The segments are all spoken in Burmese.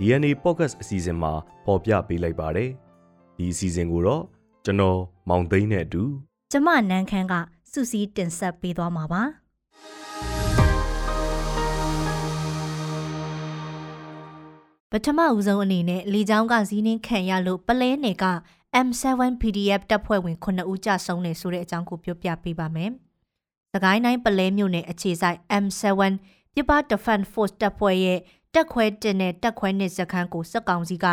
DNA Podcast အစီအစဉ်မှာပေါ်ပြပေးလိုက်ပါတယ်ဒီအစီအစဉ်ကိုတော့ကျွန်တော်မောင်သိန်းနဲ့အတူကျမနန်းခမ်းကစူစီတင်ဆက်ပေးသွားမှာပါပထမဦးဆုံးအနေနဲ့လေချောင်းကဇီးနှင်းခံရလို့ပလဲနယ်က M7 PDF တပ်ဖွဲ့ဝင်9ဦးကြဆုံးနေဆိုတဲ့အကြောင်းကိုပြောပြပေးပါမယ်။စကိုင်းတိုင်းပလဲမြို့နယ်အခြေစိုက် M7 ပြပ Defense Force တပ်ဖွဲ့ရဲ့ တက်ခွဲတင်တဲ့တက်ခွဲနှစ်စခန်းကိုစက်ကောင်စီက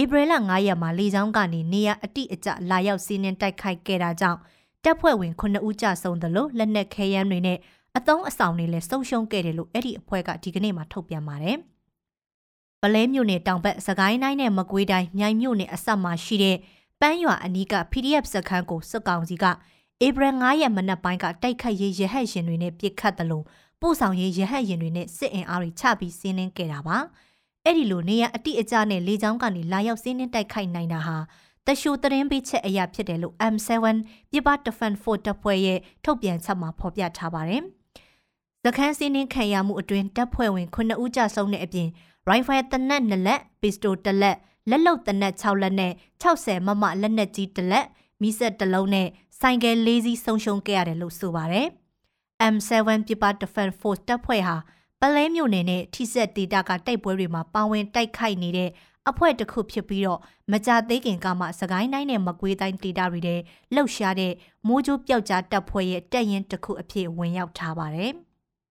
ဧပြီလ9ရက်မှာလေကြောင်းကနေနေရအတိအကျလာရောက်စီးနှင်းတိုက်ခိုက်ခဲ့တာကြောင့်တပ်ဖွဲ့ဝင်9ဦးကြဆုံးတယ်လို့လက်နက်ခဲယမ်းတွေနဲ့အတုံးအဆောင်တွေလည်းဆုံးရှုံးခဲ့တယ်လို့အဲ့ဒီအဖွဲ့ကဒီကနေ့မှထုတ်ပြန်ပါတယ်။ပလဲမြို့နယ်တောင်ဘက်စကိုင်းတိုင်းနဲ့မကွေးတိုင်းမြိုင်မြို့နယ်အဆက်မှာရှိတဲ့ပန်းရွာအနီးက PDF စခန်းကိုစစ်ကောင်စီကဧပြီ9ရက်မနက်ပိုင်းကတိုက်ခိုက်ရေးရဟတ်ရင်တွေနဲ့ပစ်ခတ်တယ်လို့ ပို့ဆောင်ရေးရဟတ်ရင်တွေနဲ့စစ်အင်အားတွေချပြီးစီးနင်းခဲ့တာပါ။အဲ့ဒီလိုနေရအတိအကျနဲ့လေကြောင်းကနေလာရောက်စီးနင်းတိုက်ခိုက်နိုင်တာဟာတရှိုတရင်ပေးချက်အရာဖြစ်တယ်လို့ M7 ပြပ Defense Force တပ်ဖွဲ့ရဲ့ထုတ်ပြန်ချက်မှာဖော်ပြထားပါတယ်။သခန်းစီးနင်းခံရမှုအတွင်းတပ်ဖွဲ့ဝင်9ဦးကြဆုံးတဲ့အပြင် rifle တနက်2လက် pistol 1လက်လက်လုံတနက်6လက်နဲ့60မမလက်နက်ကြီး1လက်မိဆက်တစ်လုံးနဲ့ဆိုင်ကယ်၄စီးဆုံးရှုံးခဲ့ရတယ်လို့ဆိုပါတယ်။ M7 ပြပ Defense Force တပ်ဖွဲ့ဟာပလဲမြို့နယ်နဲ့ထိဆက်ဒေတာကတိုက်ပွဲတွေမှာပါဝင်တိုက်ခိုက်နေတဲ့အဖွဲ့တစ်ခုဖြစ်ပြီးတော့မကြသေးခင်ကမှစကိုင်းတိုင်းနဲ့မကွေးတိုင်းဒေတာတွေထဲလှုပ်ရှားတဲ့မိုးကြိုးပျောက်ကြားတပ်ဖွဲ့ရဲ့တပ်ရင်တစ်ခုအဖြစ်ဝင်ရောက်ထားပါတယ်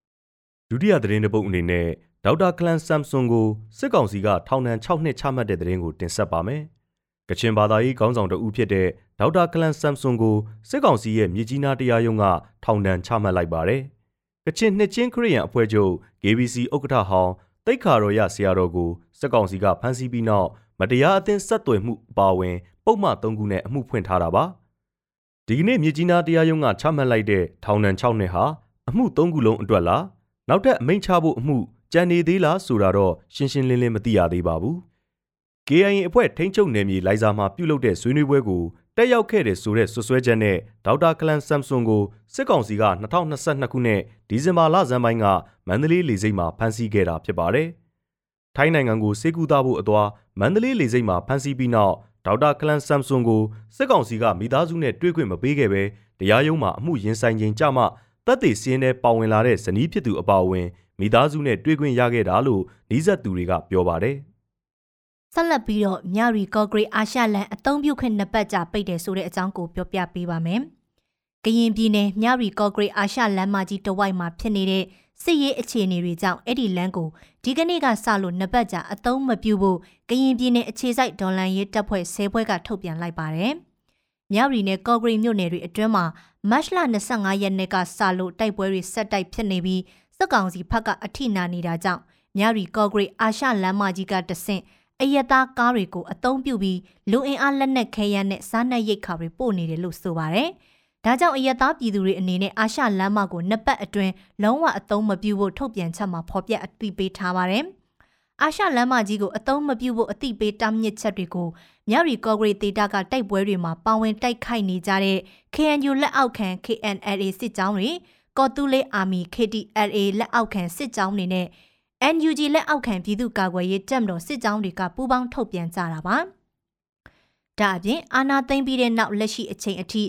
။ဒုတိယသတင်းတစ်ပုဒ်အနေနဲ့ဒေါက်တာကလန်ဆမ်ဆွန်ကိုစစ်ကောင်စီကထောင်ဒဏ်6နှစ်ချမှတ်တဲ့သတင်းကိုတင်ဆက်ပါမယ်။ကချင်ဘာသာရေးခေါင်းဆောင်တဦးဖြစ်တဲ့ ဒေါက်တာကလန်ဆမ်ဆွန်ကိုစစ်ကောင်စီရဲ့မြေကြီးနားတရားရုံးကထောင်ဒဏ်ချမှတ်လိုက်ပါတယ်။ကချင်နှစ်ချင်းခရီးရန်အဖွဲ့ချုပ် KBC ဥက္ကဋ္ဌဟောင်းတိတ်ခါတော်ရဆရာတော်ကိုစစ်ကောင်စီကဖမ်းဆီးပြီးနောက်မတရားအသင်းဆက်သွယ်မှုအပါအဝင် ပုံမှန်၃ခုနဲ့အမှုဖွင့်ထားတာပါ။ဒီကနေ့မြေကြီးနားတရားရုံးကချမှတ်လိုက်တဲ့ထောင်ဒဏ်6နှစ်ဟာအမှု၃ခုလုံးအတွက်လားနောက်ထပ်အမိန့်ချဖို့အမှုကြံနေသေးလားဆိုတာတော့ရှင်းရှင်းလင်းလင်းမသိရသေးပါဘူး။ KIA အဖွဲ့ထိန်းချုပ်နယ်မြေလိုင်ဇာမှာပြုလုပ်တဲ့ဆွေးနွေးပွဲကို တက်ရောက်ခဲ့တဲ့ဆိုတဲ့ဆွဆွဲချက်နဲ့ဒေါက်တာကလန်ဆမ်ဆွန်ကိုစစ်ကောင်စီက2022ခုနှစ်ဒီဇင်ဘာလဆန်းပိုင်းကမန္တလေးလေဆိပ်မှာဖမ်းဆီးခဲ့တာဖြစ်ပါတယ်။ထိုင်းနိုင်ငံကိုစေကူတာဖို့အသွားမန္တလေးလေဆိပ်မှာဖမ်းဆီးပြီးနောက်ဒေါက်တာကလန်ဆမ်ဆွန်ကိုစစ်ကောင်စီကမိသားစုနဲ့တွေ့ခွင့်မပေးခဲ့ပဲတရားရုံးမှာအမှုရင်ဆိုင်ခြင်းကြမှာတပ်တွေစီးရဲပါဝင်လာတဲ့ဇနီးဖြစ်သူအပါအဝင်မိသားစုနဲ့တွေ့ခွင့်ရခဲ့တာလို့နှီးဆက်သူတွေကပြောပါတယ်။ ဆက်လက်ပြီးတော့မြရီကော့ဂရိတ်အာရှလန်အသုံးပြုခွင့်နှစ်ပတ်ကြာပိတ်တယ်ဆိုတဲ့အကြောင်းကိုပြောပြပေးပါမယ်။ကရင်ပြည်နယ်မြရီကော့ဂရိတ်အာရှလန်မကြီးတဝိုက်မှာဖြစ်နေတဲ့စစ်ရေးအခြေအနေတွေကြောင့်အဲ့ဒီလမ်းကိုဒီကနေ့ကစလို့နှစ်ပတ်ကြာအသုံးမပြုဖို့ကရင်ပြည်နယ်အခြေစိုက်ဒေါ်လန်ရေးတပ်ဖွဲ့ဆဲဘွဲကထုတ်ပြန်လိုက်ပါတယ်။မြောက်ရီနယ်ကော့ဂရိတ်မြို့နယ်တွေအတွင်းမှာမတ်လ25ရက်နေ့ကစလို့တိုက်ပွဲတွေဆက်တိုက်ဖြစ်နေပြီးစစ်ကောင်စီဘက်ကအထိနာနေတာကြောင့်မြရီကော့ဂရိတ်အာရှလမ်းမကြီးကတဆင့် အယက်သားကားတွေကိုအသုံးပြုပြီးလူအင်အားလက်နက်ခဲယမ်းနဲ့စားနပ်ရိက္ခာတွေပို့နေတယ်လို့ဆိုပါတယ်။ဒါကြောင့်အယက်သားပြည်သူတွေအနေနဲ့အာရှလမ်းမကိုနှစ်ပတ်အတွင်းလုံးဝအသုံးမပြုဖို့ထုတ်ပြန်ချက်မှာဖော်ပြအသိပေးထားပါတယ်။အာရှလမ်းမကြီးကိုအသုံးမပြုဖို့အသိပေးတားမြစ်ချက်တွေကိုမြရီကော့ဂရိတ်ဒေတာကတိုက်ပွဲတွေမှာပါဝင်တိုက်ခိုက်နေကြတဲ့ KNU လက်အောက်ခံ KNLA စစ်ကြောင်းတွေကော်တူလေးအာမီ KTLA လက်အောက်ခံစစ်ကြောင်းတွေနဲ့ NUG လက်အောက်ခံပြည်သူ့ကာကွယ်ရေးတပ်မတော်စစ်ကြောင်းတွေကပူးပေါင်းထုတ်ပြန်ကြတာပါ။ဒါအပြင်အာနာသိမ့်ပြီးတဲ့နောက်လက်ရှိအချိန်အထိ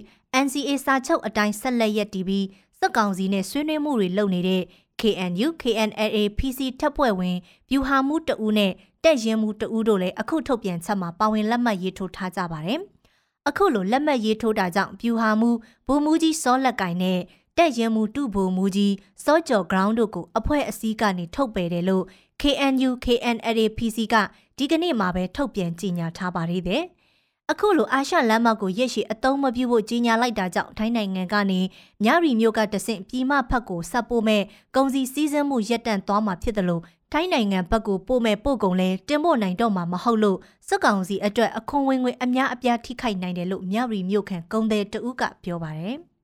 NCA စာချုပ်အတိုင်းဆက်လက်ရည်တည်ပြီးစက်ကောင်စီနဲ့ဆွေးနွေးမှုတွေလုပ်နေတဲ့ KNU KNLA PC တပ်ဖွဲ့ဝင်ပြူဟာမှုတဦးနဲ့တက်ရင်မှုတဦးတို့လည်းအခုထုတ်ပြန်ချက်မှာပါဝင်လက်မှတ်ရေးထိုးထားကြပါတယ်။အခုလိုလက်မှတ်ရေးထိုးတာကြောင့်ပြူဟာမှုဘူမူကြီးစောလက်ကင်နဲ့ တက်ရင်မှုတုဘူမူကြီးစောကျော် ground တို့ကိုအဖွဲ့အစည်းကနေထုတ်ပယ်တယ်လို့ KNU KNLAPC ကဒီကနေ့မှပဲထုတ်ပြန်ကြေညာထားပါသေးတယ်။အခုလိုအာရှလမ်းမကိုရက်ရှိအသုံးမပြုဖို့ကြေညာလိုက်တာကြောင့်ထိုင်းနိုင်ငံကနေမြရီမျိုးကတဆင့်ပြည်မဖက်ကိုဆက်ပို့မဲ့ကုန်စည်စည်းစိမ်မှုရပ်တန့်သွားမှာဖြစ်တယ်လို့ထိုင်းနိုင်ငံဘက်ကိုပို့မဲ့ပို့ကုန်လဲတင်ပို့နိုင်တော့မှာမဟုတ်လို့စစ်ကောင်စီအတွက်အခွန်ဝင်ငွေအများအပြားထိခိုက်နိုင်တယ်လို့မြရီမြို့ခံကုန်းတဲ့တဦးကပြောပါတယ်။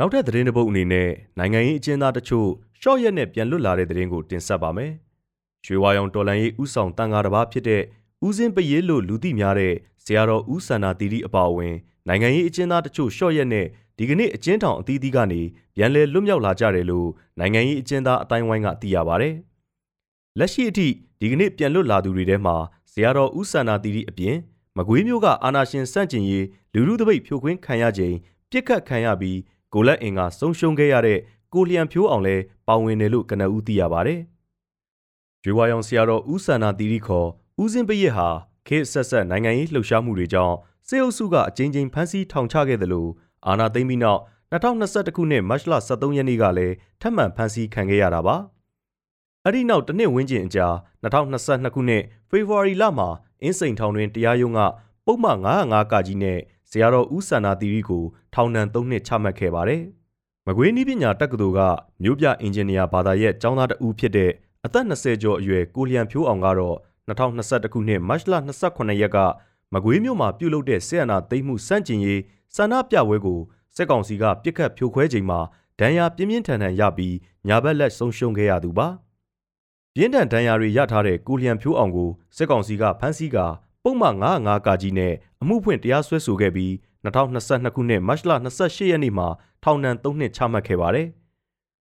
နောက်ထပ်သတင်းတစ်ပုဒ်အနေနဲ့နိုင်ငံရေးအကျဉ်းသားတချို့ရှော့ရက်နဲ့ပြန်လွတ်လာတဲ့သတင်းကိုတင်ဆက်ပါမယ်။ရွှေဝါရောင်တော်လန်ရေးဥဆောင်တန်ဃာတစ်ပါးဖြစ်တဲ့ဦးစင်းပရဲလို့လူသိများတဲ့ဇေယျတော်ဦးစန္ဒာတီတီအပါအဝင်နိုင်ငံရေးအကျဉ်းသားတချို့ရှော့ရက်နဲ့ဒီကနေ့အကျဉ်းထောင်အသီးသီးကနေပြန်လည်လွတ်မြောက်လာကြတယ်လို့နိုင်ငံရေးအကျဉ်းသားအတိုင်းဝိုင်းကသိရပါဗျ။လက်ရှိအထိဒီကနေ့ပြန်လွတ်လာသူတွေထဲမှာဇေယျတော်ဦးစန္ဒာတီတီအပြင်မကွေးမျိုးကအာနာရှင်စန့်ကျင်ရေးလူလူတပိတ်ဖြိုခွင်းခံရချိန်ပြစ်ခတ်ခံရပြီး ကိုလက်အင်ကဆုံးရှုံးခဲ့ရတဲ့ကိုလျံဖြိုးအောင်လဲပါဝင်တယ်လို့ကနဦးသိရပါဗျ။ကျွေးဝါရောင်ဆရာတော်ဦးစန္ဒာတီတီခေါ်ဦးစင်းပရစ်ဟာခေတ်ဆက်ဆက်နိုင်ငံရေးလှုပ်ရှားမှုတွေကြောင့်စေအုပ်စုကအကြိမ်ကြိမ်ဖမ်းဆီးထောင်ချခဲ့တယ်လို့အာဏာသိမ်းပြီးနောက်2021ခုနှစ်မတ်လ23ရက်နေ့ကလည်းထပ်မံဖမ်းဆီးခံခဲ့ရတာပါ။အဲ့ဒီနောက်တစ်နှစ်ဝန်းကျင်အကြာ2022ခုနှစ်ဖေဖော်ဝါရီလမှာအင်းစိန်ထောင်တွင်တရားရုံးကပုံမှန်905ကကြီးနဲ့ ဇေယျတော်ဦးစန္ဒာတီရီကိုထောင်ဒဏ်3နှစ်ချမှတ်ခဲ့ပါတယ်။မကွေးနည်းပညာတက္ကသိုလ်ကမြို့ပြအင်ဂျင်နီယာဘာသာရဲ့ကျောင်းသားတဦးဖြစ်တဲ့အသက်20ကျော်အရွယ်ကိုလျံဖြိုးအောင်ကတော့2021ခုနှစ်မတ်လ28ရက်ကမကွေးမြို့မှာပြုလုပ်တဲ့ဆီယနာသိမ်းမှုစန့်ကျင်ရေးဆန္ဒပြပွဲကိုစစ်ကောင်စီကပြစ်ခတ်ဖြိုခွဲချိန်မှာဒဏ်ရာပြင်းပြင်းထန်ထန်ရပြီးညာဘက်လက်ဆုံးရှုံးခဲ့ရသူပါပြင်းထန်ဒဏ်ရာတွေရထားတဲ့ကိုလျံဖြိုးအောင်ကိုစစ်ကောင်စီကဖမ်းဆီးကာ ပုံမှန်905ကကြီးနဲ့အမှုဖွင့်တရားစွဲဆိုခဲ့ပြီး2022ခုနှစ်မတ်လ28ရက်နေ့မှာထောင်ဒဏ်3နှစ်ချမှတ်ခဲ့ပါတယ်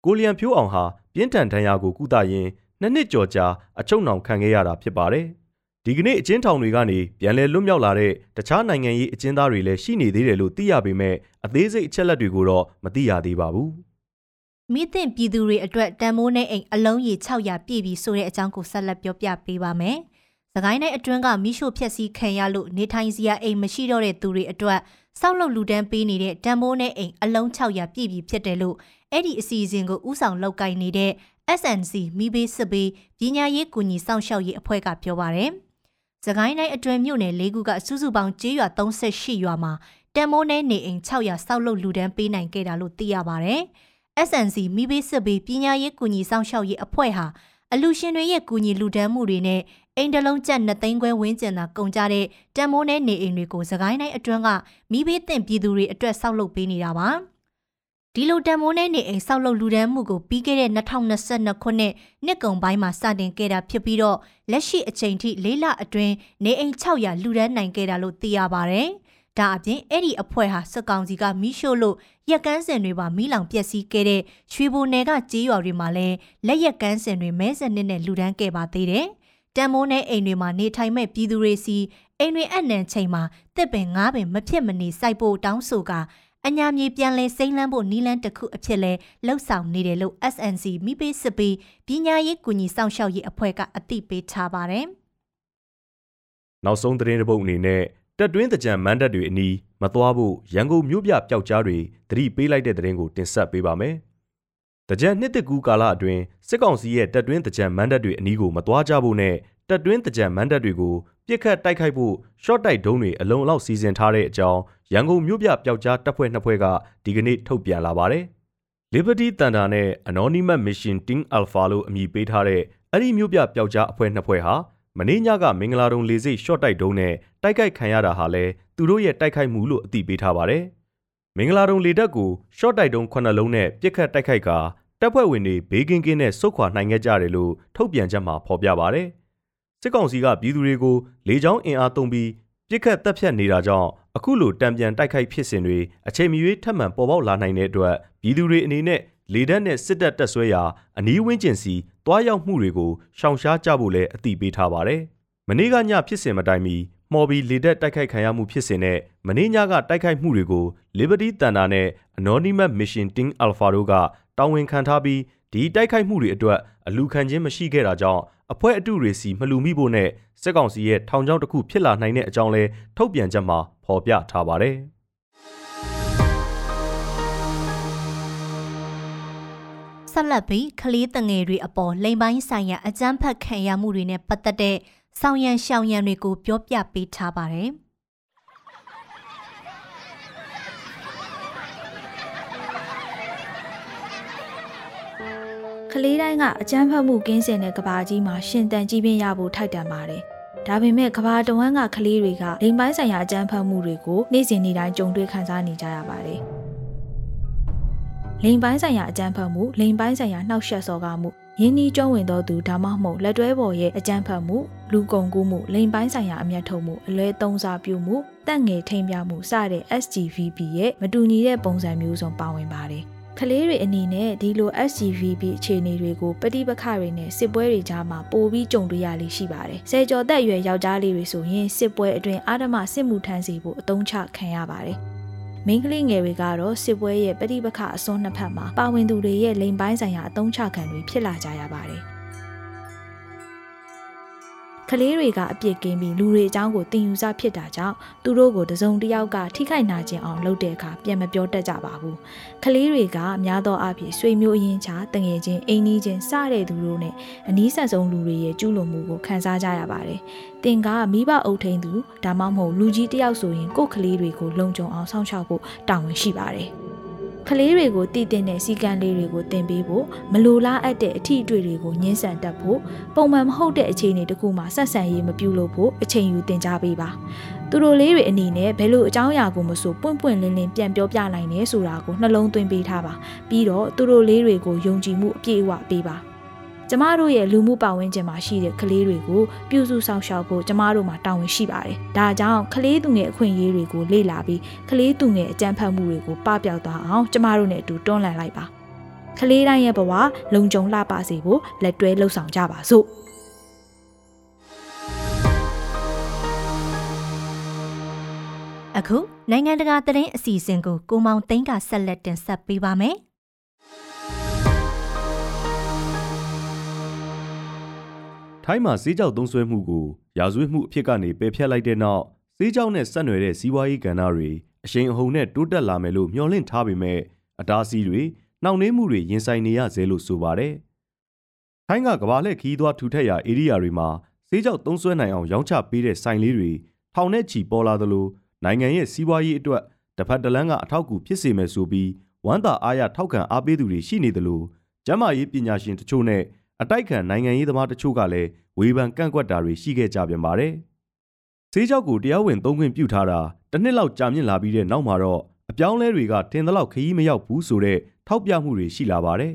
ကိုလျံဖြိုးအောင်ဟာပြင်းထန်ဒဏ်ရာကိုကုသရင်းနှစ်နှစ်ကျော်ကြာအချုပ်နှောင်ခံခဲ့ရတာဖြစ်ပါတယ်။ဒီကနေ့အကျဉ်းထောင်တွေကနေပြန်လည်လွတ်မြောက်လာတဲ့တခြားနိုင်ငံရေးအကျဉ်းသားတွေလည်းရှိနေသေးတယ်လို့သိရပေမဲ့အသေးစိတ်အချက်လက်တွေကိုတော့မသိရသေးပါဘူး။မိသင့်ပြည်သူတွေအတွက်တန်မိုးနဲ့အိမ်အလုံးရေ600ပြည့်ပြီဆိုတဲ့အကြောင်းကိုဆက်လက်ပြောပြပေးပါမယ်။ စကိုင်းတိုင်းအတွင်းကမိရှို့ဖျက်ဆီးခံရလို့နေထိုင်စရာအိမ်မရှိတော့တဲ့သူတွေအတွက်စောက်လုပ်လူတန်းပေးနေတဲ့တန်မိုးနဲ့အိမ်အလုံး600ပြည့်ပြီဖြစ်တယ်လို့အဲ့ဒီအစီအစဉ်ကိုဥဆောင်လုပ်ကိုင်နေတဲ့ SNC မိဘေးစစ်ဘေးပညာရေးကူညီစောင့်ရှောက်ရေးအဖွဲ့ကပြောပါရယ်။။စကိုင်းတိုင်းအတွင်းမြို့နယ်၄ခုကစုစုပေါင်းကျေးရွာ38ရွာမှာတန်မိုးနဲ့နေအိမ်600စောက်လုပ်လူဒန်းပေးနိုင်ခဲ့တာလို့သိရပါဗျ။ SNC မိဘစစ်ဘေးပညာရေးကူညီဆောင်ရှောက်ရေးအဖွဲ့ဟာအလူရှင်တွေရဲ့ကူညီလူဒန်းမှုတွေနဲ့ အိမ်တလုံးကျပ်2သိန်းခွဲဝန်းကျင်သာကုန်ကြတဲ့တန်မိုးနဲ့နေအိမ်တွေကိုစကိုင်းတိုင်းအတွင်းကမိဘသင့်ပြည်သူတွေအတွက်ဆောက်လုပ်ပေးနေတာပါ။ဒီလိုတန်မိုးနဲ့နေအိမ်ဆောက်လုပ်လူဒန်းမှုကိုပြီးခဲ့တဲ့2022ခုနှစ်နှစ်ကုန်ပိုင်းမှာစတင်ခဲ့တာဖြစ်ပြီးတော့လက်ရှိအချိန်ထိလေးလအတွင်းနေအိမ်600လူဒန်းနိုင်ခဲ့တာလို့သိရပါဗျ။ဒါအပြင်အဲ့ဒီအဖွဲ့ဟာစက်ကောင်စီကမီးရှို့လို့ရက်ကန်းစင်တွေပါမီးလောင်ပျက်စီးခဲ့တဲ့ရွှေဘိုနယ်ကကြေးရွာတွေမှာလည်းလက်ရက်ကန်းစင်တွေမဲစနစ်နဲ့လူဒန်းခဲ့ပါသေးတယ်။ တန်မိုးနဲ့အိမ်တွေမှာနေထိုင်မဲ့ပြည်သူတွေစီအိမ်တွေအနှံချိန်မှာတစ်ပင်ငါးပင်မဖြစ်မနေစိုက်ဖို့တောင်းဆိုကအညာမြေပြန်လဲစိမ့်လန်းဖို့နီလန်းတစ်ခုအဖြစ်လဲလှုပ်ဆောင်နေတယ်လို့ SNC မိပေးစစ်ပေးပညာရေးကူညီဆောင်ရှောက်ရေးအဖွဲ့ကအသိပေးထားပါတယ်။နောက်ဆုံးသတင်းတစ်ပုဒ်အနေနဲ့တက်တွင်းတကြံမန်တပ်တွေအနီးမသွားဖို့ရန်ကုန်မြို့ပြပျောက်ကြားတွေသတိပေးလိုက်တဲ့သတင်းကိုတင်ဆက်ပေးပါမယ်။ တကြံနှစ်တကူကာလအတွင်းစစ်ကောင်စီရဲ့တက်တွင်းတကြံမန်တပ်တွေအနီးကိုမသွားကြဖို့နဲ့တက်တွင်းတကြံမန်တပ်တွေကိုပြစ်ခတ်တိုက်ခိုက်ဖို့ short တိုက်ဒုံးတွေအလုံးလောက်စီစဉ်ထားတဲ့အကြောင်းရန်ကုန်မြို့ပြပျောက်ကြားတပ်ဖွဲ့နှစ်ဖွဲ့ကဒီကနေ့ထုတ်ပြန်လာပါတယ်။ Liberty Thunder နဲ့ Anonymous Mission Team Alpha လို့အမည်ပေးထားတဲ့အဲ့ဒီမြို့ပြပျောက်ကြားအဖွဲ့နှစ်ဖွဲ့ဟာမနေ့ညကမင်္ဂလာတုံလေစိတ် short တိုက်ဒုံးနဲ့တိုက်ခိုက်ခံရတာဟာလဲသူတို့ရဲ့တိုက်ခိုက်မှုလို့အသိပေးထားပါတယ်။မင်္ဂလာတုံလေတပ်ကို short တိုက်ဒုံး9လုံးနဲ့ပြစ်ခတ်တိုက်ခိုက်က တပ်ဖွဲ့ဝင်တွေဘေးကင်းကင်းနဲ့ဆုတ်ခွာနိုင်ခဲ့ကြတယ်လို့ထုတ်ပြန်ချက်မှာဖော်ပြပါတယ်။စစ်ကောင်စီကပြည်သူတွေကိုလေကြောင်းအင်အားသုံးပြီးပြစ်ခတ်တပ်ဖြတ်နေတာကြောင့်အခုလိုတံပြန်တိုက်ခိုက်ဖြစ်စဉ်တွေအချိန်မီထပ်မံပေါ်ပေါက်လာနိုင်တဲ့အတွက်ပြည်သူတွေအနေနဲ့လေတပ်နဲ့စစ်တပ်တပ်ဆွဲရာအနီးဝန်းကျင်စီတွားရောက်မှုတွေကိုရှောင်ရှားကြဖို့လည်းအသိပေးထားပါတယ်။မနေ့ကညဖြစ်စဉ်မတိုင်မီ မော်ဘီလေတပ်တိုက်ခိုက်ခံရမှုဖြစ်စဉ်နဲ့မနေ့ညကတိုက်ခိုက်မှုတွေကို Liberty Thunder နဲ့ Anonymous Mission Team Alpha တို့ကတာဝန်ခံထားပြီးဒီတိုက်ခိုက်မှုတွေအတွက်အလူခံခြင်းမရှိခဲ့တာကြောင့်အဖွဲ့အတုတွေစီမလူမိဖို့နဲ့စစ်ကောင်စီရဲ့ထောင်ချောင်းတစ်ခုဖြစ်လာနိုင်တဲ့အကြောင်းလဲထုတ်ပြန်ချက်မှာဖော်ပြထားပါတယ်။ဆက်လက်ပြီးကလေးတငယ်တွေအပေါ်လိမ်ပိုင်းဆိုင်ရာအကြမ်းဖက်ခံရမှုတွေနဲ့ပတ်သက်တဲ့ ဆောင်ရန်ရှောင်ရန်တွေကိုပြောပြပေးထားပါတယ်။ကကလေးတိုင်းကအကြမ်းဖက်မှုကင်းစင်တဲ့ကဘာကြီးမှာရှင်တန်ကြီးပင်ရဖို့ထိုက်တန်ပါတယ်။ဒါပေမဲ့ကဘာတဝန်းကကလေးတွေကလိမ်ပိုင်းဆိုင်ရာအကြမ်းဖက်မှုတွေကိုနေ့စဉ်နေ့တိုင်းကြုံတွေ့ခံစားနေကြရပါတယ်။ လိမ်ပိုင်းဆိုင်ရာအကြမ်းဖက်မှုလိမ်ပိုင်းဆိုင်ရာနှောက်ယှက်စော်ကားမှုယင်းဤကျွမ်းဝင်သောသူဒါမှမဟုတ်လက်တွဲပေါ်ရဲ့အကြမ်းဖက်မှုလူကုန်ကူးမှုလိမ်ပိုင်းဆိုင်ရာအမျက်ထုတ်မှုအလွဲသုံးစားပြုမှုတက်ငယ်ထိန်ပြမှုစတဲ့ SGVB ရဲ့မတူညီတဲ့ပုံစံမျိုးစုံပါဝင်ပါတယ်။ကလေးတွေအနေနဲ့ဒီလို SGVB အခြေအနေတွေကိုပဋိပက္ခတွေနဲ့စစ်ပွဲတွေကြားမှာပိုပြီးကြုံတွေ့ရလိမ့်ရှိပါတယ်။ဆယ်ကျော်သက်အရွယ်ယောက်ျားလေးတွေဆိုရင်စစ်ပွဲအတွင်းအာဓမစစ်မှုထမ်းစီဖို့အသုံးချခံရပါတယ်။ မိန်းကလေးငယ်တွေကတော့စစ်ပွဲရဲ့ပဋိပက္ခအစွန်းနှစ်ဖက်မှာပါဝင်သူတွေရဲ့လိမ်ပိုင်းဆိုင်ရာအသုံးချခံတွေဖြစ်လာကြရပါတယ် ကလေးတွေကအပြစ်ကင်းပြီးလူတွေအကြောင်းကိုတင်ယူစဖြစ်တာကြောင့်သူတို့ကိုတစုံတစ်ယောက်ကထိခိုက်နာခြင်းအောင်လုပ်တဲ့အခါပြန်မပြောတတ်ကြပါဘူး။ကလေးတွေကများသောအားဖြင့်ဆွေမျိုးအရင်းချတငယ်ချင်းအိမ်နီးချင်းစတဲ့သူတို့နဲ့အနီးဆက်ဆုံးလူတွေရဲ့ကျူးလွန်မှုကိုခံစားကြရပါတယ်။တင်ကမိဘအုပ်ထိန်သူဒါမှမဟုတ်လူကြီးတယောက်ဆိုရင်ကိုယ့်ကလေးတွေကိုလုံခြုံအောင်စောင့်ရှောက်ဖို့တာဝန်ရှိပါတယ်။ ကလေးတွေကိုတည်တင်တဲ့စီကံလေးတွေကိုတင်ပေးဖို့မလိုလားအပ်တဲ့အထီးအတွေ့တွေကိုညှင်းဆန်တတ်ဖို့ပုံမှန်မဟုတ်တဲ့အခြေအနေတခုမှဆက်ဆံရေးမပြုလုပ်ဖို့အချိန်ယူတင်ကြပေးပါသူတို့လေးတွေအနေနဲ့ဘယ်လိုအကြောင်းအရာကိုမဆိုပွင့်ပွင့်လင်းလင်းပြန်ပြောပြနိုင်တယ်ဆိုတာကိုနှလုံးသွင်းပေးထားပါပြီးတော့သူတို့လေးတွေကိုယုံကြည်မှုအပြည့်အဝပေးပါ ကျမတို့ရဲ့လူမှုပတ်ဝန်းကျင်မှာရှိတဲ့ကလေးတွေကိုပြုစုဆောင်ရှောက်ဖို့ကျမတို့မှာတာဝန်ရှိပါတယ်။ဒါကြောင့်ကလေးသူငယ်အခွင့်အရေးတွေကိုလေ့လာပြီးကလေးသူငယ်အကြံဖတ်မှုတွေကိုပပျောက်သွားအောင်ကျမတို့နဲ့အတူတွန်းလှန်လိုက်ပါ။ကလေးတိုင်းရဲ့ဘဝလုံခြုံလှပစေဖို့လက်တွဲလှုပ်ဆောင်ကြပါစို့။အခုနိုင်ငံတကာသတင်းအစီအစဉ်ကိုကိုမောင်သိန်းကဆက်လက်တင်ဆက်ပေးပါမယ်။ ထိုင်းမှာဈေးကြောက်သုံးစွဲမှုကိုရာဇဝတ်မှုအဖြစ်ကနေပယ်ဖျက်လိုက်တဲ့နောက်ဈေးကြောက်နဲ့ဆက်နွယ်တဲ့စီးပွားရေးကဏ္ဍတွေအရှိန်အဟုန်နဲ့တိုးတက်လာမယ်လို့မျှော်လင့်ထားပေမဲ့အတားအဆီးတွေနှောင့်နှေးမှုတွေရင်ဆိုင်နေရသေးလို့ဆိုပါတယ်။ထိုင်းကကဘာလက်ခီးသွားထူထက်ရာဧရိယာတွေမှာဈေးကြောက်သုံးစွဲနိုင်အောင်ရောင်းချပေးတဲ့ဆိုင်လေးတွေထောင်နဲ့ချီပေါ်လာသလိုနိုင်ငံရဲ့စီးပွားရေးအတွက်တစ်ဖက်တစ်လမ်းကအထောက်အကူဖြစ်စေမယ်ဆိုပြီးဝမ်းသာအားရထောက်ခံအားပေးသူတွေရှိနေသလိုကျန်းမာရေးပညာရှင်တချို့နဲ့ အတိုက်ခံနိုင်ငံရေးသမားတချို့ကလည်းဝေဖန်ကန့်ကွက်တာတွေရှိခဲ့ကြပြန်ပါတယ်။ဈေးကြောက်ကိုတရားဝင်သုံးခွင့်ပြုထားတာတစ်နှစ်လောက်ကြာမြင့်လာပြီးတဲ့နောက်မှာတော့အပြောင်းလဲတွေကထင်သလောက်ခရီးမရောက်ဘူးဆိုတဲ့ထောက်ပြမှုတွေရှိလာပါတယ်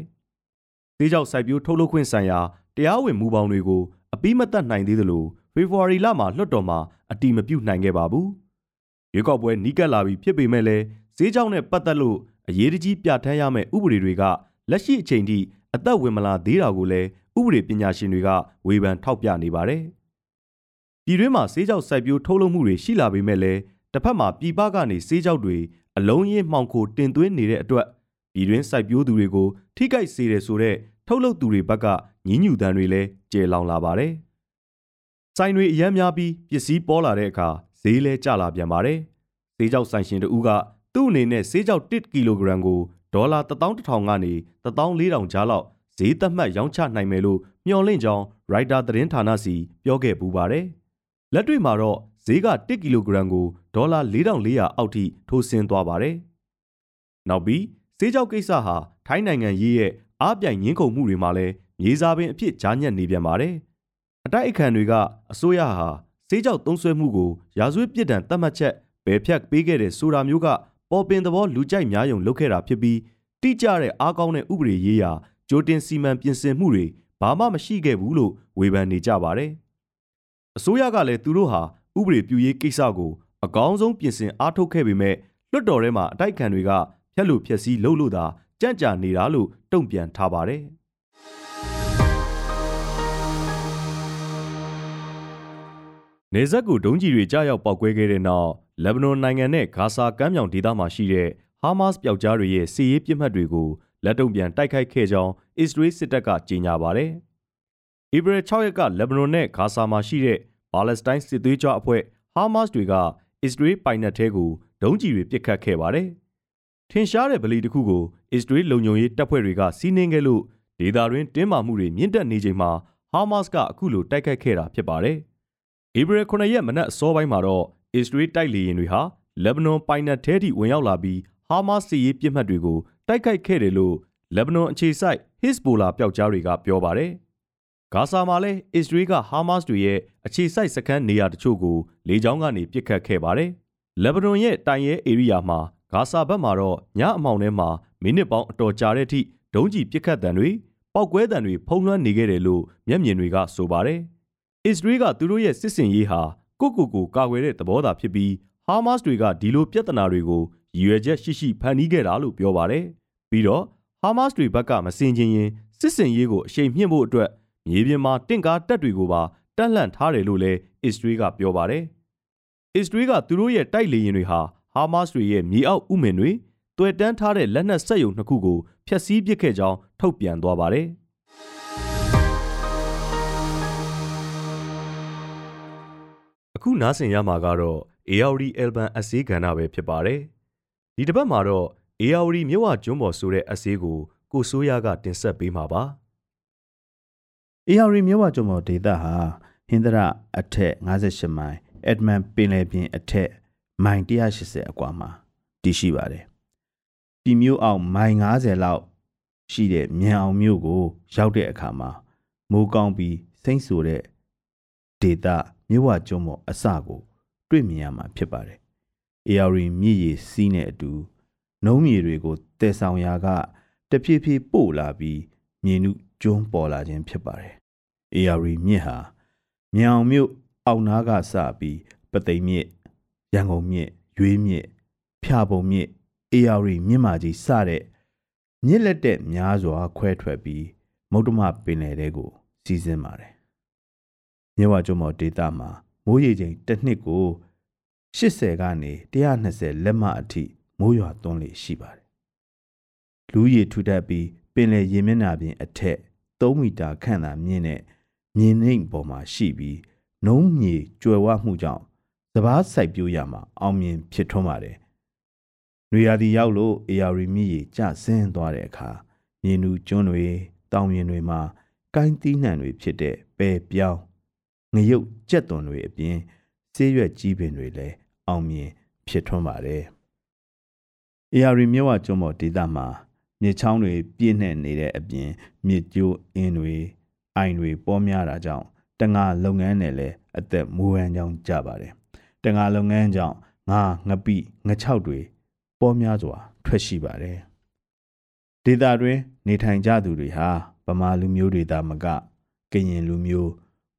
။ဈေးကြောက်စိုက်ပျိုးထုတ်လုပ်ခွင့်ဆိုင်ရာတရားဝင်မူပေါင်းတွေကိုအပိမတ်တတ်နိုင်သေးသလိုဖေဖော်ဝါရီလမှာလွှတ်တော်မှာအတီမပြုတ်နိုင်ခဲ့ပါဘူး။ရွေးကောက်ပွဲနီးကပ်လာပြီးဖြစ်ပေမဲ့လည်းဈေးကြောက်နဲ့ပတ်သက်လို့အရေးတကြီးပြဋ္ဌာန်းရမယ့်ဥပဒေတွေက လက်ရှိအချိန်ထိအသက်ဝင်မလာသေးတာကိုလည်းဥပဒေပညာရှင်တွေကဝေဖန်ထောက်ပြနေပါတယ်။ပြည်တွင်းမှာဆေးကြောက်စိုက်ပျိုးထုတ်လုပ်မှုတွေရှိလာပေမဲ့လည်းတစ်ဖက်မှာပြည်ပကနေဆေးကြောက်တွေအလုံးရင်းမှောင်ခိုတင်သွင်းနေတဲ့အတွက်ပြည်တွင်းစိုက်ပျိုးသူတွေကိုထိခိုက်စေတယ်ဆိုတဲ့ထုတ်လုပ်သူတွေဘက်ကညှဉ်းညူတမ်းတွေလည်းကျေလောင်လာပါတယ်။ဆိုင်တွေအများများပြီးပစ္စည်းပေါ်လာတဲ့အခါဈေးလဲကျလာပြန်ပါတယ်။ဈေးကြောက်ဆိုင်ရှင်တူကသူ့အနေနဲ့ဈေးကြောက်1ကီလိုဂရမ်ကို ဒေါ်လာ11000ကနေ14000ကြားလောက်ဈေးသက်မှတ်ရောင်းချနိုင်မယ်လို့မျှော်လင့်ကြောင်းရိုက်တာသတင်းဌာနစီပြောခဲ့ပူပါတယ်။လက်တွေ့မှာတော့ဈေးက1ကီလိုဂရမ်ကိုဒေါ်လာ4400အောက်ထိထိုးဆင်းသွားပါတယ်။နောက်ပြီးဈေးကြောက်ကိစ္စဟာထိုင်းနိုင်ငံရေးရဲ့အားပြိုင်ငင်းခုန်မှုတွေမှာလည်းမြေစာပင်အဖြစ်ကြားညက်နေပြန်ပါတယ်။အတိုက်အခံတွေကအစိုးရဟာဈေးကြောက်သုံးစွဲမှုကိုရာဇဝတ်ပြစ်ဒဏ်သတ်မှတ်ချက်ဘယ်ဖြတ်ပေးခဲ့တဲ့ဆိုတာမျိုးက ပေါ်ပင်သဘောလူကြိုက်များယုံလုပ်ခဲ့တာဖြစ်ပြီးတိကျတဲ့အားကောင်းတဲ့ဥပဒေရေးရာကြိုတင်စီမံပြင်ဆင်မှုတွေဘာမှမရှိခဲ့ဘူးလို့ဝေဖန်နေကြပါတယ်။အစိုးရကလည်းသူတို့ဟာဥပဒေပြုရေးကိစ္စကိုအကောင်းဆုံးပြင်ဆင်အားထုတ်ခဲ့ပေမဲ့လွှတ်တော်ထဲမှာအတိုက်ခံတွေကဖျက်လို့ဖျက်ဆီးလုပ်လို့သာကြံ့ကြာနေတာလို့တုံ့ပြန်ထားပါတယ်။နေဇက်ကိုဒုံးကြီးတွေကြားရောက်ပောက်ကွဲခဲ့တဲ့နောက် လက်ဘနွန်နိုင်ငံနဲ့ဂါဇာကမ်းမြောင်ဒေသမှာရှိတဲ့ဟာမတ်စ်ပျောက်ကြားတွေရဲ့စီးရေးပြစ်မှတ်တွေကိုလက်တုံ့ပြန်တိုက်ခိုက်ခဲ့ကြောင်းအစ္စရေးစစ်တပ်ကကြေညာပါတယ်။ဧပြီ6ရက်ကလက်ဘနွန်နဲ့ဂါဇာမှာရှိတဲ့ပါလက်စတိုင်းစစ်သွေးကြွအဖွဲ့ဟာမတ်စ်တွေကအစ္စရေးပိုင်နက်ထဲကိုဒုံးကျည်တွေပစ်ခတ်ခဲ့ပါတယ်။ထင်ရှားတဲ့ဗလီတစ်ခုကိုအစ္စရေးလုံခြုံရေးတပ်ဖွဲ့တွေကစီးနင်းခဲ့လို့ဒေသတွင်းတင်းမာမှုတွေမြင့်တက်နေချိန်မှာဟာမတ်စ်ကအခုလိုတိုက်ခိုက်ခဲ့တာဖြစ်ပါတယ်။ဧပြီ9ရက်မနက်အစောပိုင်းမှာတော့ အစ္စရေးတိုက်လေယာဉ်တွေဟာလက်ဘနွန်ပိုင်နက်ထဲထိဝင်ရောက်လာပြီးဟာမတ်စ်စစ်ရေးပြစ်မှတ်တွေကိုတိုက်ခိုက်ခဲ့တယ်လို့လက်ဘနွန်အခြေစိုက် Hezbollah ပျောက်ကြားတွေကပြောပါတယ်။ဂါဇာမှာလည်းအစ္စရေးကဟာမတ်စ်တွေရဲ့အခြေစိုက်စခန်းနေရာတချို့ကိုလေကြောင်းကနေပစ်ခတ်ခဲ့ပါတယ်။လက်ဘနွန်ရဲ့တိုင်ရဲဧရိယာမှာဂါဇာဘက်မှာတော့ညအမောင်ထဲမှာမိနစ်ပေါင်းအတော်ကြာတဲ့အထိဒုံးကျည်ပစ်ခတ်တံတွေပောက်ကွဲတံတွေဖုံးလွှမ်းနေခဲ့တယ်လို့မျက်မြင်တွေကဆိုပါတယ်။အစ္စရေးကသူတို့ရဲ့စစ်စင်ရေးဟာ ကိုကိုကိုကာကွယ်တဲ့သဘောသာဖြစ်ပြီးဟာမတ်စ်တွေကဒီလိုပြဿနာတွေကိုရည်ရွယ်ချက်ရှိရှိဖန်တီးခဲ့တာလို့ပြောပါတယ်။ပြီးတော့ဟာမတ်စ်တွေဘက်ကမစင်ချင်းရင်စစ်စင်ရေးကိုအရှိန်မြင့်ဖို့အတွက်မြေပြင်မှာတင့်ကားတပ်တွေကိုပါတက်လှန့်ထားတယ်လို့လည်းအစ္စရေးကပြောပါတယ်။အစ္စရေးကသူတို့ရဲ့တိုက်လေယာဉ်တွေဟာဟာမတ်စ်တွေရဲ့မြေအောက်ဥမင်တွေတွေ့တန်းထားတဲ့လက်နက်စက်ရုံနှစ်ခုကိုဖျက်ဆီးပစ်ခဲ့ကြောင်းထုတ်ပြန်သွားပါတယ်။ အခုနားဆင်ရမှာကတော့ AOD Alban အစည်းကဏ္ဍပဲဖြစ်ပါတယ်။ဒီတစ်ပတ်မှာတော့ AOD မြဝကျွန်းပေါ်ဆိုတဲ့အစည်းကိုကိုစိုးရကတင်ဆက်ပေးမှာပါ။ AOD မြဝကျွန်းပေါ်ဒေသဟာဟင်္ဒရအထက်58မိုင်အက်ဒမန်ပင်လယ်ပြင်အထက်မိုင်180အကွာမှာတည်ရှိပါတယ်။ဒီမြို့အောင်မိုင်90လောက်ရှိတဲ့မြန်အောင်မြို့ကို ရောက်တဲ့အခါမှာမိုးကောင်းပြီးစိမ့်ဆူတဲ့ ဒေသမြဝကျွန်းပေါ်အစကို တွေ့မြင်ရမှာဖြစ်ပါတယ်။ AR မြည်ရည်စီးနဲ့အတူနှုံးမြေတွေကိုတည်ဆောင်ရာကတဖြည်းဖြည်းပို့လာပြီးမြေနုကျွန်းပေါ်လာခြင်းဖြစ်ပါတယ်။ AR မြစ်ဟာမြောင်မြို့အောက်နားကစပြီးပသိမ်မြစ်ရန်ကုန်မြစ်ရွေးမြစ်ဖျာပုံမြစ် AR မြစ်မကြီးစတဲ့မြစ်လက်တဲ့များစွာခွဲထွက်ပြီးမုတ်တမပင်လယ်တဲကိုစီးဆင်းပါတယ်။ မြဝကျွန်းမော်ဒေတာမှာမိုးရေချိန်တစ်နှစ်ကို80ကနေ120လက်မအထိမိုးရွာသွန်းလေရှိပါတယ်။လူရေထူထပ်ပြီးပင်လယ်ရေမျက်နှာပြင်အထက်3မီတာခန့်သာမြင့်တဲ့မြေနှိမ်ပေါ်မှာရှိပြီးနှုံးမြေကျွယ်ဝမှုကြောင့်စပားစိုက်ပျိုးရမှာအောင်မြင်ဖြစ်ထွန်းပါတယ်။နွေရာသီရောက်လို့အေယာရီမြစ်ရေကျဆင်းသွားတဲ့အခါမြေနူကျွန်းတွေတောင်ပြင်တွေမှာကိုင်းတီးနှံတွေဖြစ်တဲ့ပဲပြောင်း ငရုတ်ကြက်သွန်တွေအပြင်ဆေးရွက်ကြီးပင်တွေလည်းအောင်မြင်ဖြစ်ထွန်းပါတယ်။ AR မြဝကျွန်းပေါ်ဒေသမှာမြေချောင်းတွေပြည့်နှက်နေတဲ့အပြင်မြေကျိုးအင်းတွေအိုင်တွေပေါ်များတာကြောင့်တငါလုပ်ငန်းနဲ့လည်းအသက်မူဟန်ကြောင်းကြပါတယ်။တငါလုပ်ငန်းကြောင့်ငါငပိငချောက်တွေပေါ်များစွာထွက်ရှိပါတယ်။ဒေသတွင်နေထိုင်ကြသူတွေဟာဗမာလူမျိုးတွေသာမကကရင်လူမျိုး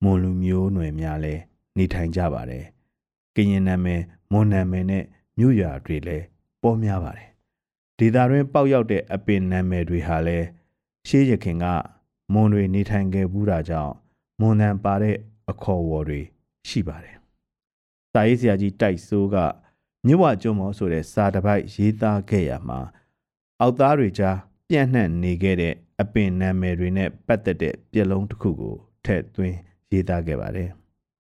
မွန်လူမျိုးနွယ်များလည်းနေထိုင်ကြပါတယ်။ကရင်နာမည်မွန်နာမည်နဲ့မြို့ရွာတွေလည်းပေါ်များပါတယ်။ဒေသတွင်းပေါက်ရောက်တဲ့အပင်နာမည်တွေဟာလည်းရှေးရခင်ကမွန်တွေနေထိုင်ခဲ့ဘူးတာကြောင့်မွန်တန်ပါတဲ့အခေါ်အဝေါ်တွေရှိပါတယ်။စာရေးဆရာကြီးတိုက်စိုးကမြဝကျွန်းမောဆိုတဲ့စာတစ်ပိုက်ရေးသားခဲ့ရမှာအောက်သားတွေကြားပြန့်နှံ့နေခဲ့တဲ့အပင်နာမည်တွေနဲ့ပတ်သက်တဲ့ပြက်လုံးတစ်ခုကိုထည့်သွင်း ရေးသားခဲ့ပါတယ်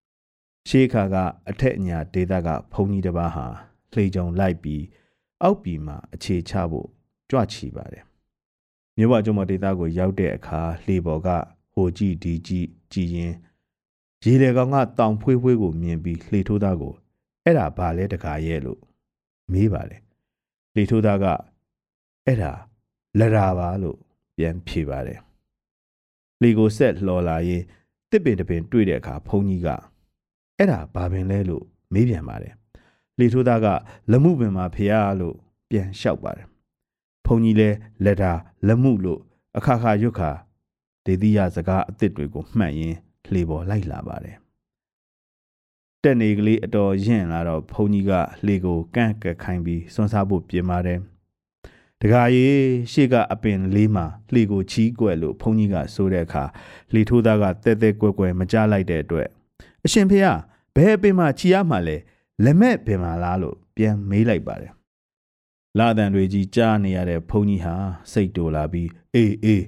။ရှေးခါကအထက်အညာဒေသကဘုံကြီးတစ်ပါးဟာလှေကြုံလိုက်ပြီးအောက်ပြည်မှာအခြေချဖို့ကြွချီပါတယ်။မြဝကျွန်းမဒေသကိုရောက်တဲ့အခါလှေပေါ်ကဟိုကြည့်ဒီကြည့်ကြည်ရင်ရေလေကောင်ကတောင်ဖွေးဖွေးကိုမြင်ပြီးလှေထိုးသားကိုအဲ့ဒါဘာလဲတကားရဲ့လို့မေးပါတယ်။လှေထိုးသားကအဲ့ဒါလရာပါလို့ပြန်ဖြေပါတယ်။လှေကိုဆက်လှော်လာရင် တစ်ပင်တပင်တွေ့တဲ့အခါဘုန်းကြီးကအဲ့ဒါဘာပင်လဲလို့မေးပြန်ပါတယ်လေထိုးသားကလမှုပင်မှာဖျားလို့ပြန်လျှောက်ပါတယ်ဘုန်းကြီးလဲလက်တာလမှုလို့အခါခါရွတ်ခါဒေသီယစကားအစ်စ်တွေကိုမှတ်ရင်းလှေပေါ်လိုက်လာပါတယ်တက်နေကလေးအတော်ရင့်လာတော့ဘုန်းကြီးကလှေကိုကန့်ကက်ခိုင်းပြီးစွန့်စားဖို့ပြင်ပါတယ် တခါရေးရှေ့ကအပင်လေးမှာလှေကိုချီးကွယ်လို့ဘုန်းကြီးကဆိုတဲ့အခါလှေထိုးသားကတဲတဲကွယ်ကွယ်မကြားလိုက်တဲ့အတွက်အရှင်ဖေဟာဘယ်အပင်မှာချီရမှာလဲလက်မဲ့ပင်မှာလားလို့ပြန်မေးလိုက်ပါတယ်လာတန်တွေကြီးကြားနေရတဲ့ဘုန်းကြီးဟာစိတ်တူလာပြီးအေးအေး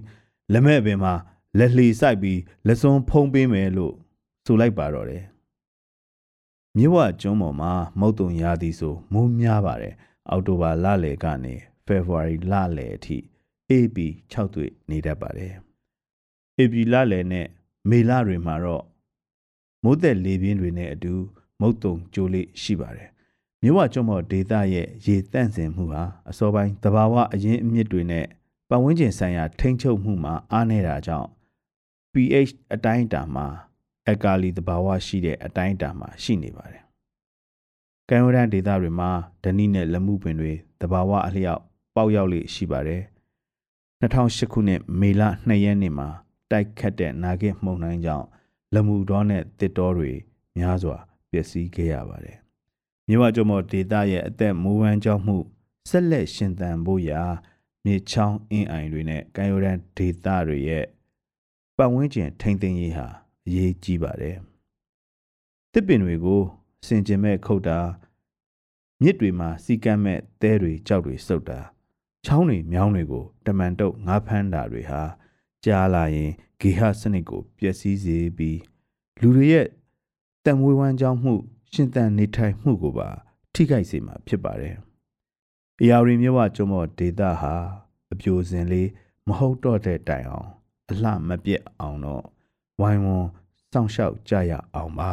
လက်မဲ့ပင်မှာလက်လှီဆိုင်ပြီးလက်စွန်းဖုံးပေးမယ်လို့ဆိုလိုက်ပါတော့တယ်မြဝကျွန်းပေါ်မှာမုတ်တုံရသည်ဆိုမိုးများပါတယ်အောက်တိုဘာလလယ်ကနေ ဖေဖော်ဝါရီလလယ်အထိ AB 6တွေ့နေတတ်ပါတယ်။ AB လလယ်နဲ့မေလတွေမှာတော့မိုးသက်လေပြင်းတွေနဲ့အတူ မုတ်တုံကြိုးလေးရှိပါတယ်။မြဝကျွန်းမော်ဒေသရဲ့ရေတန့်စင်မှုဟာအစောပိုင်းသဘာဝအရင်းအမြစ်တွေနဲ့ပတ်ဝန်းကျင်ဆိုင်ရာထိန်းချုပ်မှုမှာအားနည်းတာကြောင့် pH အတိုင်းအတာမှာအကာလီသဘာဝရှိတဲ့အတိုင်းအတာမှာရှိနေပါတယ်။ကံဝရန်ဒေသတွေမှာဓနိနဲ့လက်မှုပင်တွေသဘာဝအလျောက် ပေါက်ရောက်လေရှိပါတယ်။2008ခုနှစ်မေလ2ရက်နေ့မှာတိုက်ခတ်တဲ့နာဂစ်မှုန်တိုင်းကြောင့်လက်မှုတော်နဲ့တစ်တော်တွေများစွာပျက်စီးခဲ့ရပါတယ်။မြဝကျမော်ဒေသရဲ့အသက်မူဝမ်းကြောင်းမှုဆက်လက်ရှင်သန်ဖို့ရာမြေချောင်းအင်းအိုင်တွေနဲ့ကံရိုရန်ဒေသတွေရဲ့ပတ်ဝန်းကျင်ထိမ့်သိမ်းရေးဟာအရေးကြီးပါတယ်။တစ်ပင်တွေကိုစင်ကျင်မဲ့ခုတ်တာမြစ်တွေမှာစီကမ်းမဲ့သဲတွေကြောက်တွေစုပ်တာ ချောင်းတွေမြောင်းတွေကိုတမန်တုပ်ငါးဖမ်းတာတွေဟာကြားလာရင်ဂေဟစနစ်ကိုပျက်စီးစေပြီးလူတွေရဲ့တံမွေးဝမ်းကြောင်းမှု ရှင်သန်နေထိုင်မှုကိုပါ ထိခိုက်စေမှာဖြစ်ပါတယ်။အရာရီမြဝကျွမော်ဒေတာဟာအပြိုစင်လေးမဟုတ်တော့တဲ့တိုင်အောင် အလှမပြက်အောင်တော့ဝိုင်းဝန်းစောင့်ရှောက်ကြရအောင်ပါ